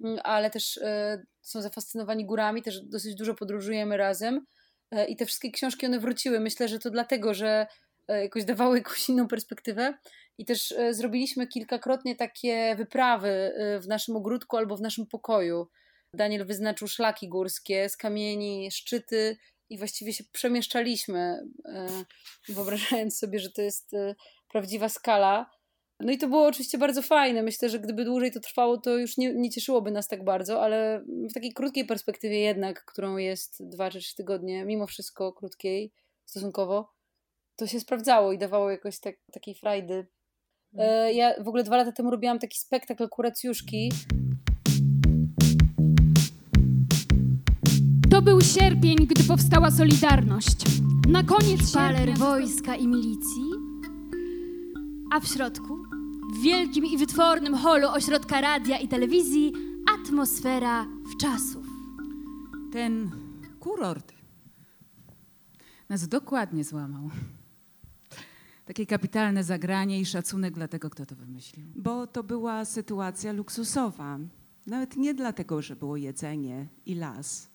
Mm, ale też e, są zafascynowani górami, też dosyć dużo podróżujemy razem. E, I te wszystkie książki one wróciły. Myślę, że to dlatego, że e, jakoś dawały jakąś inną perspektywę. I też e, zrobiliśmy kilkakrotnie takie wyprawy w naszym ogródku albo w naszym pokoju. Daniel wyznaczył szlaki górskie z kamieni, szczyty i właściwie się przemieszczaliśmy, wyobrażając sobie, że to jest prawdziwa skala. No i to było oczywiście bardzo fajne. Myślę, że gdyby dłużej to trwało, to już nie, nie cieszyłoby nas tak bardzo, ale w takiej krótkiej perspektywie jednak, którą jest dwa czy trzy tygodnie, mimo wszystko krótkiej stosunkowo, to się sprawdzało i dawało jakoś tak, takiej frajdy. E, Ja w ogóle dwa lata temu robiłam taki spektakl kuracjuszki. To był sierpień, gdy powstała Solidarność. Na koniec szpaler sierpnia wojska i milicji, a w środku, w wielkim i wytwornym holu ośrodka radia i telewizji, atmosfera wczasów. Ten kurort nas dokładnie złamał. Takie kapitalne zagranie i szacunek dla tego, kto to wymyślił. Bo to była sytuacja luksusowa. Nawet nie dlatego, że było jedzenie i las.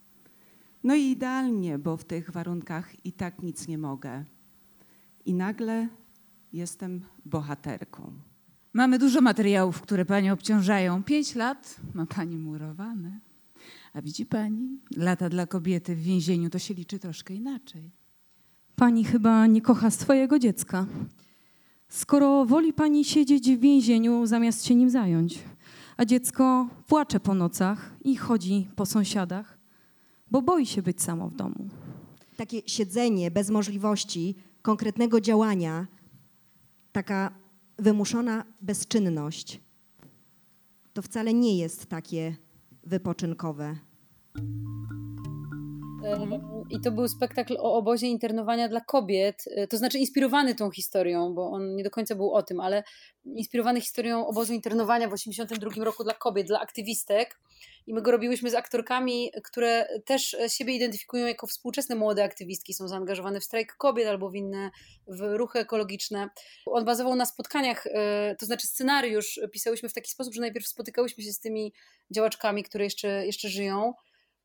No i idealnie, bo w tych warunkach i tak nic nie mogę. I nagle jestem bohaterką. Mamy dużo materiałów, które panią obciążają. Pięć lat ma pani murowane. A widzi pani, lata dla kobiety w więzieniu to się liczy troszkę inaczej. Pani chyba nie kocha swojego dziecka. Skoro woli pani siedzieć w więzieniu, zamiast się nim zająć, a dziecko płacze po nocach i chodzi po sąsiadach, bo boi się być samo w domu. Takie siedzenie bez możliwości konkretnego działania, taka wymuszona bezczynność, to wcale nie jest takie wypoczynkowe. E, I to był spektakl o obozie internowania dla kobiet, e, to znaczy inspirowany tą historią, bo on nie do końca był o tym, ale inspirowany historią obozu internowania w 1982 roku dla kobiet, dla aktywistek. I my go robiłyśmy z aktorkami, które też siebie identyfikują jako współczesne młode aktywistki, są zaangażowane w strajk kobiet albo w inne w ruchy ekologiczne. On bazował na spotkaniach, e, to znaczy scenariusz pisałyśmy w taki sposób, że najpierw spotykałyśmy się z tymi działaczkami, które jeszcze, jeszcze żyją.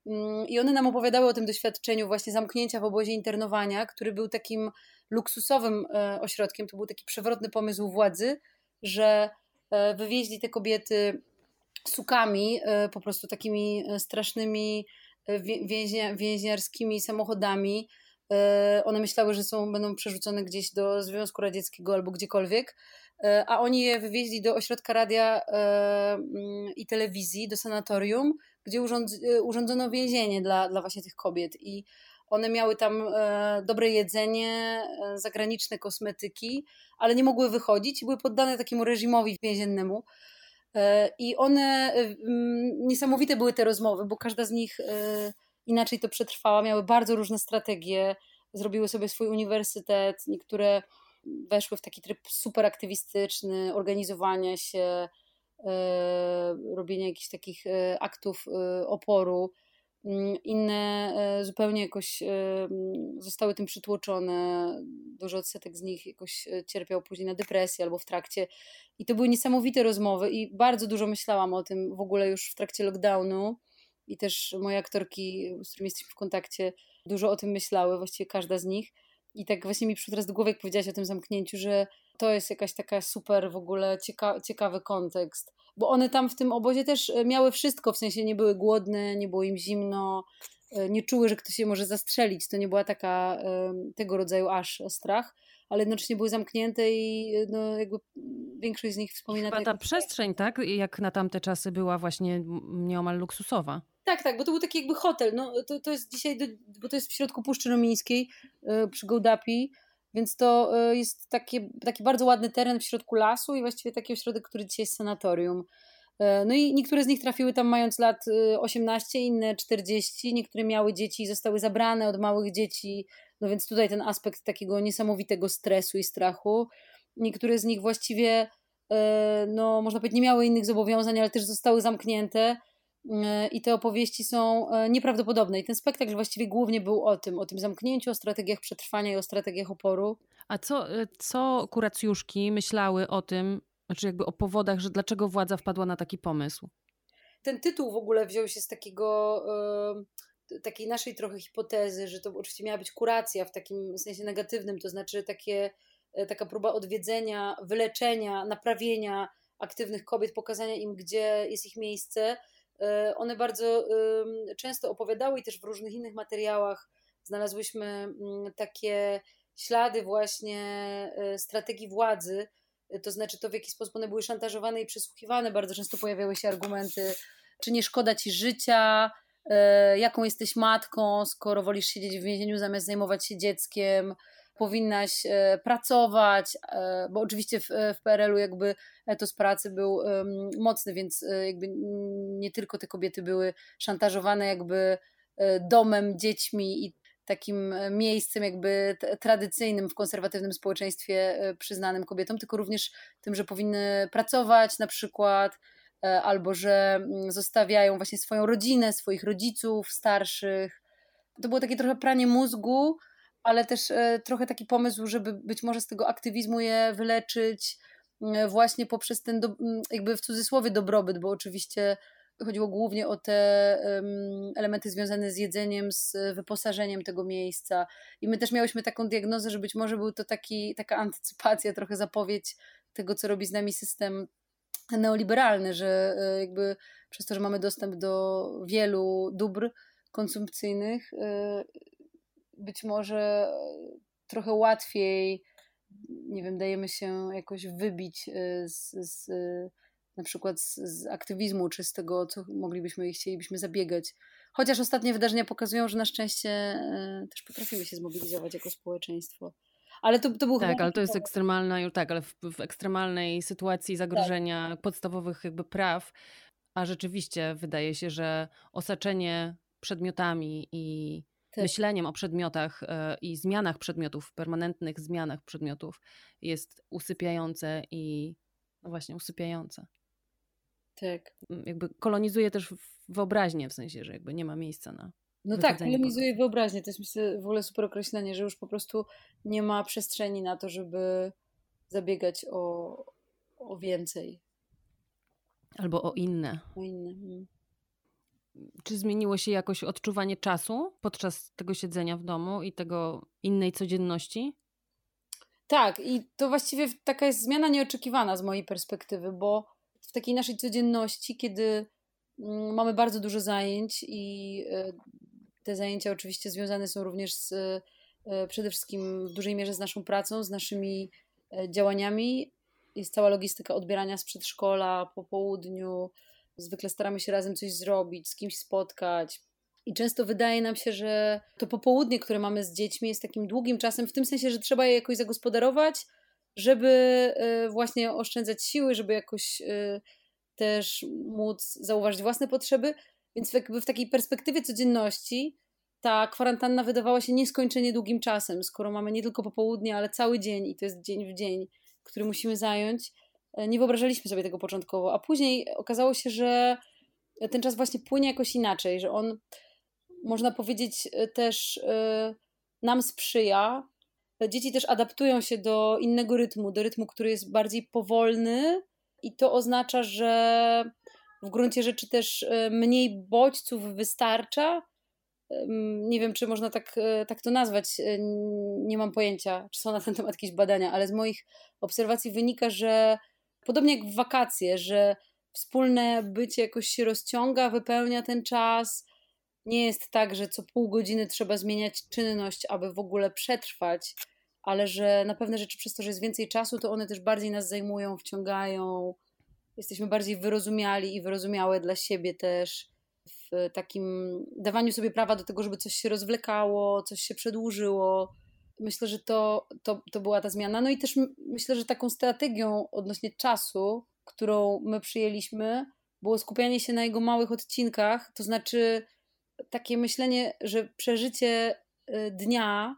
Mm, I one nam opowiadały o tym doświadczeniu właśnie zamknięcia w obozie internowania, który był takim luksusowym e, ośrodkiem. To był taki przewrotny pomysł władzy, że e, wywieźli te kobiety sukami, e, po prostu takimi strasznymi więźnia, więźniarskimi samochodami. One myślały, że są, będą przerzucone gdzieś do Związku Radzieckiego albo gdziekolwiek, a oni je wywieźli do ośrodka radia mm, i telewizji, do sanatorium, gdzie urządz, urządzono więzienie dla, dla właśnie tych kobiet i one miały tam dobre jedzenie, zagraniczne kosmetyki, ale nie mogły wychodzić i były poddane takiemu reżimowi więziennemu. E, I one, niesamowite były te rozmowy, bo każda z nich inaczej to przetrwała, miały bardzo różne strategie, zrobiły sobie swój uniwersytet, niektóre weszły w taki tryb super aktywistyczny, organizowania się, E, robienia jakichś takich e, aktów e, oporu. Mm, inne zupełnie jakoś mm, zostały tym przytłoczone. Duży odsetek z nich jakoś cierpiał później na depresję albo w trakcie. I to były niesamowite rozmowy i bardzo dużo myślałam o tym w ogóle już w trakcie lockdownu. I też moje aktorki, z którymi jesteśmy w kontakcie, dużo o tym myślały, właściwie każda z nich. I tak właśnie mi przyszło teraz do głowy, jak powiedziałaś o tym zamknięciu, że to jest jakaś taka super w ogóle cieka ciekawy kontekst. bo one tam w tym obozie też miały wszystko, w sensie nie były głodne, nie było im zimno, nie czuły, że ktoś je może zastrzelić. To nie była taka tego rodzaju aż strach ale jednocześnie były zamknięte i no, jakby większość z nich wspomina... Chyba ta przestrzeń, tak, jak na tamte czasy była właśnie nieomal luksusowa. Tak, tak, bo to był taki jakby hotel. No, to, to jest dzisiaj, do, bo to jest w środku Puszczy Romińskiej yy, przy Gołdapi, więc to yy, jest takie, taki bardzo ładny teren w środku lasu i właściwie taki ośrodek, który dzisiaj jest sanatorium. E, no i niektóre z nich trafiły tam mając lat 18, inne 40, niektóre miały dzieci i zostały zabrane od małych dzieci no więc tutaj ten aspekt takiego niesamowitego stresu i strachu. Niektóre z nich właściwie, no można powiedzieć, nie miały innych zobowiązań, ale też zostały zamknięte i te opowieści są e, nieprawdopodobne. I ten spektakl właściwie głównie był o tym, o tym zamknięciu, o strategiach przetrwania i o strategiach oporu. A co, co kuracjuszki myślały o tym, znaczy jakby o powodach, że dlaczego władza wpadła na taki pomysł? Ten tytuł w ogóle wziął się z takiego takiej naszej trochę hipotezy, że to oczywiście miała być kuracja w takim sensie negatywnym, to znaczy takie, e, taka próba odwiedzenia, wyleczenia, naprawienia aktywnych kobiet, pokazania im, gdzie jest ich miejsce. E, one bardzo często opowiadały i też w różnych innych materiałach znalazłyśmy mm, takie ślady właśnie e, strategii władzy, to znaczy to, w jaki sposób one były szantażowane i przesłuchiwane. Bardzo często pojawiały się argumenty, czy nie szkoda ci życia, E, jaką jesteś matką, skoro wolisz siedzieć w więzieniu zamiast zajmować się dzieckiem, powinnaś e, pracować, e, bo oczywiście w, w PRL-u jakby etos pracy był mocny, więc jakby nie tylko te kobiety były szantażowane jakby domem, dziećmi i takim miejscem jakby tradycyjnym w konserwatywnym społeczeństwie przyznanym kobietom, tylko również tym, że powinny pracować na przykład, E, albo że zostawiają właśnie swoją rodzinę, swoich rodziców starszych. To było takie trochę pranie mózgu, ale też e, trochę taki pomysł, żeby być może z tego aktywizmu je wyleczyć mm, właśnie poprzez ten, do, mm, jakby w cudzysłowie dobrobyt, bo oczywiście chodziło głównie o te elementy związane z jedzeniem, z wyposażeniem tego miejsca. I my też miałyśmy taką diagnozę, że być może był to taki, taka antycypacja, trochę zapowiedź tego, co robi z nami system neoliberalny, że e, jakby przez to, że mamy dostęp do wielu dóbr konsumpcyjnych, e, być może trochę łatwiej, nie wiem, dajemy się jakoś wybić e, z, z na przykład z, z, aktywizmu, czy z tego, co moglibyśmy i chcielibyśmy zabiegać. Chociaż ostatnie wydarzenia pokazują, że na szczęście też potrafimy się zmobilizować jako społeczeństwo. Ale to, to był Tak, ale to jest ekstremalna, tak, ale w, w ekstremalnej sytuacji zagrożenia tak. podstawowych jakby praw, a rzeczywiście wydaje się, że osaczenie przedmiotami i tak. myśleniem o przedmiotach e, i zmianach przedmiotów, permanentnych zmianach przedmiotów jest usypiające i no właśnie usypiające. Tak. Jakby kolonizuje też wyobraźnię, w sensie, że jakby nie ma miejsca na no tak, polemizuje wyobraźnię. To jest myślę w ogóle super określenie, że już po prostu nie ma przestrzeni na to, żeby zabiegać o, o więcej. Albo o inne. O inne. Hmm. Czy zmieniło się jakoś odczuwanie czasu podczas tego siedzenia w domu i tego innej codzienności? Tak, i to właściwie taka jest zmiana nieoczekiwana z mojej perspektywy, bo w takiej naszej codzienności, kiedy mm, mamy bardzo dużo zajęć i e, te zajęcia oczywiście związane są również z, e, przede wszystkim w dużej mierze z naszą pracą, z naszymi e, działaniami. Jest cała logistyka odbierania z przedszkola po południu. Zwykle staramy się razem coś zrobić, z kimś spotkać. I często wydaje nam się, że to popołudnie, które mamy z dziećmi, jest takim długim czasem, w tym sensie, że trzeba je jakoś zagospodarować, żeby e, właśnie oszczędzać siły, żeby jakoś też móc zauważyć własne potrzeby, więc jakby w takiej perspektywie codzienności ta kwarantanna wydawała się nieskończenie długim czasem, skoro mamy nie tylko popołudnie, ale cały dzień i to jest dzień w dzień, który musimy zająć. Nie wyobrażaliśmy sobie tego początkowo, a później okazało się, że ten czas właśnie płynie jakoś inaczej, że on, można powiedzieć, e, też e, nam sprzyja. Dzieci też adaptują się do innego rytmu, do rytmu, który jest bardziej powolny, i to oznacza, że w gruncie rzeczy też e, mniej bodźców wystarcza. Nie wiem, czy można tak, tak to nazwać, nie mam pojęcia, czy są na ten temat jakieś badania, ale z moich obserwacji wynika, że podobnie jak w wakacje, że wspólne bycie jakoś się rozciąga, wypełnia ten czas. Nie jest tak, że co pół godziny trzeba zmieniać czynność, aby w ogóle przetrwać, ale że na pewne rzeczy przez to, że jest więcej czasu, to one też bardziej nas zajmują, wciągają. Jesteśmy bardziej wyrozumiali i wyrozumiałe dla siebie też w takim dawaniu sobie prawa do tego, żeby coś się rozwlekało, coś się przedłużyło. Myślę, że to, to, to była ta zmiana. No i też myślę, że taką strategią odnośnie czasu, którą my przyjęliśmy, było skupianie się na jego małych odcinkach, to znaczy takie myślenie, że przeżycie y, dnia,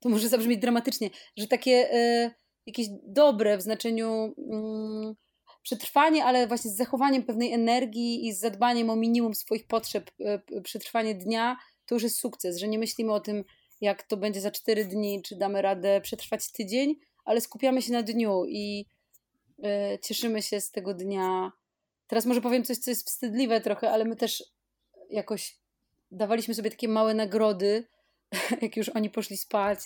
to może zabrzmieć dramatycznie, że takie y, jakieś dobre w znaczeniu mm, przetrwanie, ale właśnie z zachowaniem pewnej energii i z zadbaniem o minimum swoich potrzeb, y, przetrwanie dnia, to już jest sukces, że nie myślimy o tym, jak to będzie za cztery dni, czy damy radę przetrwać tydzień, ale skupiamy się na dniu i y, cieszymy się z tego dnia. Teraz może powiem coś, co jest wstydliwe trochę, ale my też jakoś dawaliśmy sobie takie małe nagrody, jak już oni poszli spać,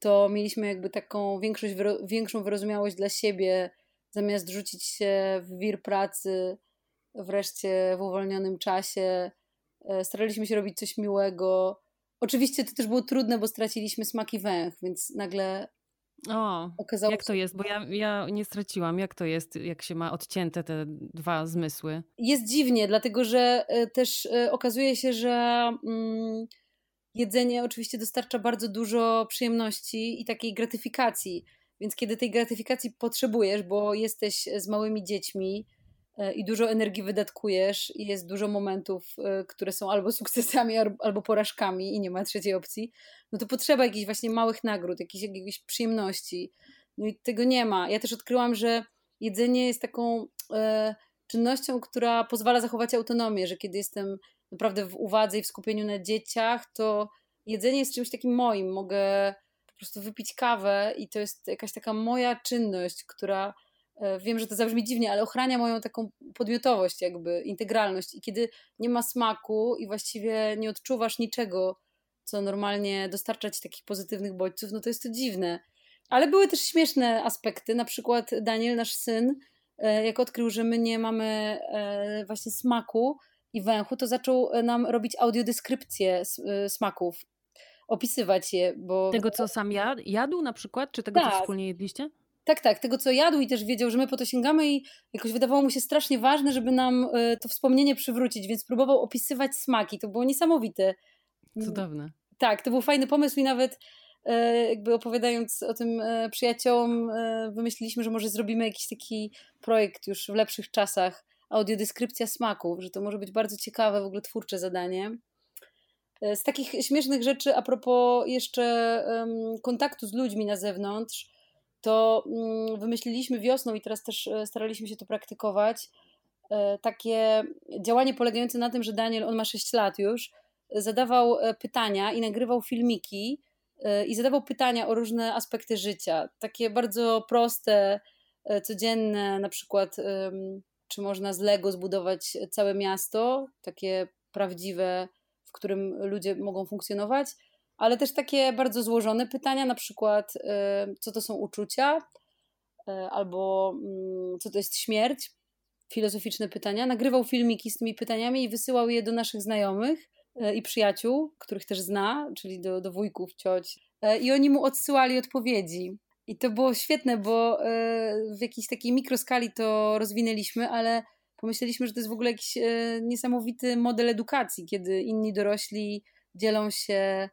to mieliśmy jakby taką większość, większą wyrozumiałość dla siebie, zamiast rzucić się w wir pracy wreszcie w uwolnionym czasie. E, staraliśmy się robić coś miłego. Oczywiście to też było trudne, bo straciliśmy smak i węch, więc nagle o, okazało jak to jest? Bo ja, ja nie straciłam. Jak to jest, jak się ma odcięte te dwa zmysły? Jest dziwnie, dlatego że e, też e, okazuje się, że mm, jedzenie oczywiście dostarcza bardzo dużo przyjemności i takiej gratyfikacji. Więc kiedy tej gratyfikacji potrzebujesz, bo jesteś z małymi dziećmi i dużo energii wydatkujesz, i jest dużo momentów, e, które są albo sukcesami, albo porażkami, i nie ma trzeciej opcji, no to potrzeba jakichś właśnie małych nagród, jakichś, jakiejś przyjemności. No i tego nie ma. Ja też odkryłam, że jedzenie jest taką e, czynnością, która pozwala zachować autonomię, że kiedy jestem naprawdę w uwadze i w skupieniu na dzieciach, to jedzenie jest czymś takim moim. Mogę prostu wypić kawę i to jest jakaś taka moja czynność, która e, wiem, że to zabrzmi dziwnie, ale ochrania moją taką podmiotowość, jakby integralność. I kiedy nie ma smaku i właściwie nie odczuwasz niczego, co normalnie dostarcza ci takich pozytywnych bodźców, no to jest to dziwne. Ale były też śmieszne aspekty, na przykład Daniel, nasz syn, e, jak odkrył, że my nie mamy e, właśnie smaku i węchu, to zaczął nam robić audiodeskrypcję smaków opisywać je, bo... Tego, co sam jadł, jadł na przykład, czy tego, tak. co wspólnie jedliście? Tak, tak, tego co jadł i też wiedział, że my po to sięgamy i jakoś wydawało mu się strasznie ważne, żeby nam e, to wspomnienie przywrócić, więc próbował opisywać smaki. To było niesamowite. Cudowne. Tak, to był fajny pomysł i nawet e, jakby opowiadając o tym e, przyjaciołom, wymyśliliśmy, że może zrobimy jakiś taki projekt już w lepszych czasach, audiodeskrypcja smaków, że to może być bardzo ciekawe, w ogóle twórcze zadanie. Z takich śmiesznych rzeczy, a propos jeszcze kontaktu z ludźmi na zewnątrz, to um, wymyśliliśmy wiosną i teraz też e, staraliśmy się to praktykować. E, takie działanie polegające na tym, że Daniel, on ma 6 lat już, zadawał pytania i nagrywał filmiki i zadawał pytania o różne aspekty życia. Takie bardzo proste, codzienne, na przykład, czy można z Lego zbudować całe miasto, takie prawdziwe w którym ludzie mogą funkcjonować, ale też takie bardzo złożone pytania, na przykład y, co to są uczucia, y, albo mm, co to jest śmierć, filozoficzne pytania. Nagrywał filmiki z tymi pytaniami i wysyłał je do naszych znajomych y, i przyjaciół, których też zna, czyli do, do wujków, cioć. I oni mu odsyłali odpowiedzi. I to było świetne, bo w jakiejś takiej mikroskali to rozwinęliśmy, ale pomyśleliśmy, że to jest w ogóle jakiś niesamowity model edukacji, kiedy inni dorośli dzielą się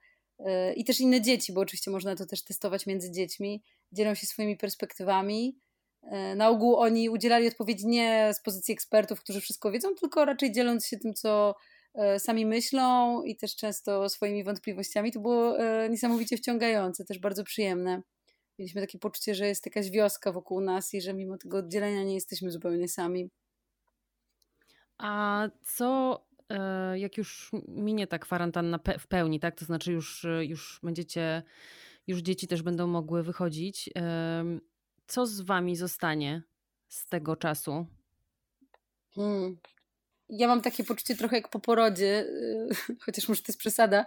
i też inne dzieci, bo oczywiście można to też testować między dziećmi, dzielą się swoimi perspektywami. E, na ogół oni udzielali odpowiedzi nie z pozycji ekspertów, którzy wszystko wiedzą, tylko raczej dzieląc się tym, co sami myślą i też często swoimi wątpliwościami. To było niesamowicie wciągające, też bardzo przyjemne. Mieliśmy takie poczucie, że jest jakaś wioska wokół nas i że mimo tego oddzielenia nie jesteśmy zupełnie sami. A co, jak już minie ta kwarantanna w pełni, tak? To znaczy już, już będziecie, już dzieci też będą mogły wychodzić. Co z wami zostanie z tego czasu? Hmm. Ja mam takie poczucie trochę jak po porodzie, chociaż może to jest przesada,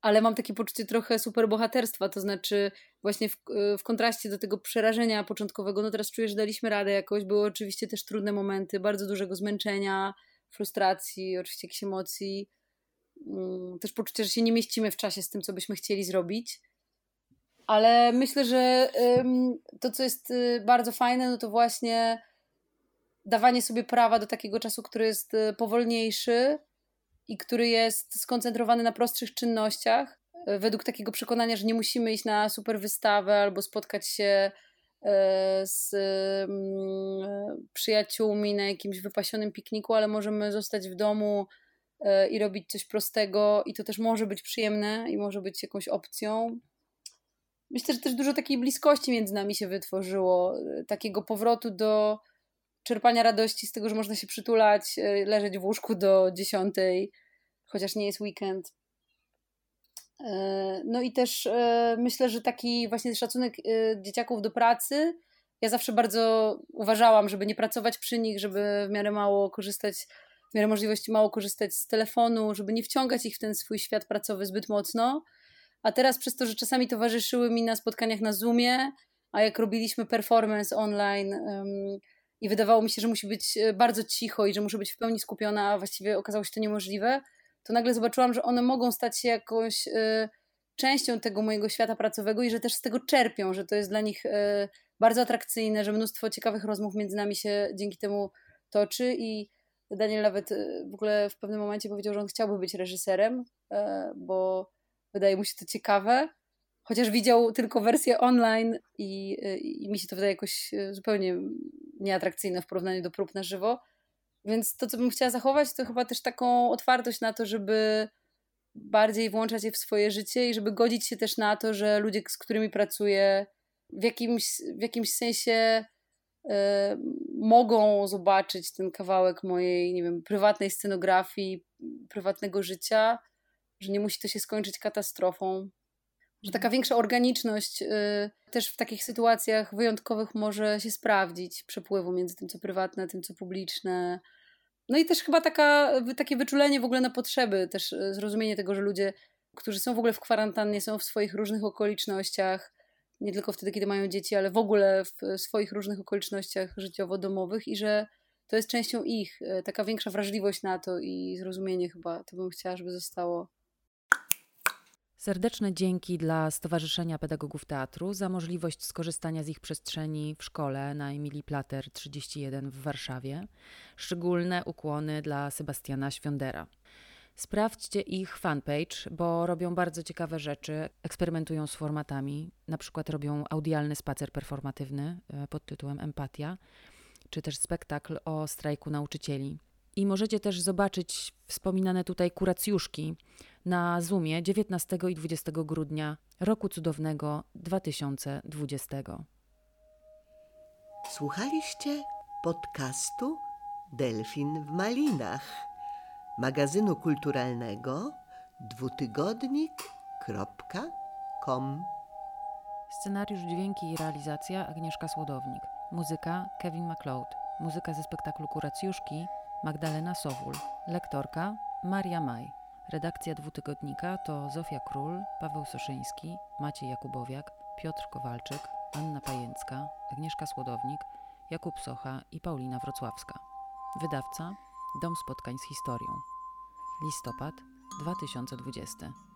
ale mam takie poczucie trochę superbohaterstwa, to znaczy właśnie w, w kontraście do tego przerażenia początkowego, no teraz czuję, że daliśmy radę jakoś, były oczywiście też trudne momenty, bardzo dużego zmęczenia, frustracji, oczywiście jakichś emocji, mm, też poczucie, że się nie mieścimy w czasie z tym, co byśmy chcieli zrobić, ale myślę, że to, co jest y, bardzo fajne, no to właśnie dawanie sobie prawa do takiego czasu, który jest y, powolniejszy, i który jest skoncentrowany na prostszych czynnościach, e, według takiego przekonania, że nie musimy iść na super wystawę albo spotkać się z mm, przyjaciółmi na jakimś wypasionym pikniku, ale możemy zostać w domu e, i robić coś prostego, i to też może być przyjemne i może być jakąś opcją. Myślę, że też dużo takiej bliskości między nami się wytworzyło, takiego powrotu do czerpania radości z tego, że można się przytulać, e, leżeć w łóżku do dziesiątej, chociaż nie jest weekend. E, no i też e, myślę, że taki właśnie szacunek dzieciaków do pracy. Ja zawsze bardzo uważałam, żeby nie pracować przy nich, żeby w miarę mało korzystać, w miarę możliwości mało korzystać z telefonu, żeby nie wciągać ich w ten swój świat pracowy zbyt mocno. A teraz przez to, że czasami towarzyszyły mi na spotkaniach na Zoomie, a jak robiliśmy performance online, i wydawało mi się, że musi być e, bardzo cicho i że muszę być w pełni skupiona, a właściwie okazało się to niemożliwe, to nagle zobaczyłam, że one mogą stać się jakąś y, częścią tego mojego świata pracowego i że też z tego czerpią, że to jest dla nich y, bardzo atrakcyjne, że mnóstwo ciekawych rozmów między nami się dzięki temu toczy i Daniel nawet w ogóle w pewnym momencie powiedział, że on chciałby być reżyserem, y, bo wydaje mu się to ciekawe chociaż widział tylko wersję online i, i mi się to wydaje jakoś zupełnie nieatrakcyjne w porównaniu do prób na żywo. Więc to, co bym chciała zachować, to chyba też taką otwartość na to, żeby bardziej włączać je w swoje życie i żeby godzić się też na to, że ludzie, z którymi pracuję, w jakimś, w jakimś sensie y, mogą zobaczyć ten kawałek mojej, nie wiem, prywatnej scenografii, prywatnego życia, że nie musi to się skończyć katastrofą że taka większa organiczność y, też w takich sytuacjach wyjątkowych może się sprawdzić, przepływu między tym, co prywatne, tym, co publiczne. No i też chyba taka, takie wyczulenie w ogóle na potrzeby, też y, zrozumienie tego, że ludzie, którzy są w ogóle w kwarantannie, są w swoich różnych okolicznościach, nie tylko wtedy, kiedy mają dzieci, ale w ogóle w swoich różnych okolicznościach życiowo-domowych i że to jest częścią ich, y, taka większa wrażliwość na to i zrozumienie chyba, to bym chciała, żeby zostało. Serdeczne dzięki dla Stowarzyszenia Pedagogów Teatru za możliwość skorzystania z ich przestrzeni w szkole na Emilii Plater 31 w Warszawie. Szczególne ukłony dla Sebastiana Świądera. Sprawdźcie ich fanpage, bo robią bardzo ciekawe rzeczy, eksperymentują z formatami. Na przykład robią audialny spacer performatywny e, pod tytułem Empatia, czy też spektakl o strajku nauczycieli. I możecie też zobaczyć wspominane tutaj kuracjuszki na Zoomie 19 i 20 grudnia roku cudownego 2020. Słuchaliście podcastu Delfin w Malinach, magazynu kulturalnego dwutygodnik.com. Scenariusz, dźwięki i realizacja Agnieszka Słodownik. Muzyka Kevin MacLeod. Muzyka ze spektaklu Kuracjuszki Magdalena Sowul. Lektorka Maria Maj. Redakcja dwutygodnika to Zofia Król, Paweł Soszyński, Maciej Jakubowiak, Piotr Kowalczyk, Anna Pajęcka, Agnieszka Słodownik, Jakub Socha i Paulina Wrocławska. Wydawca Dom Spotkań z Historią. Listopad 2020.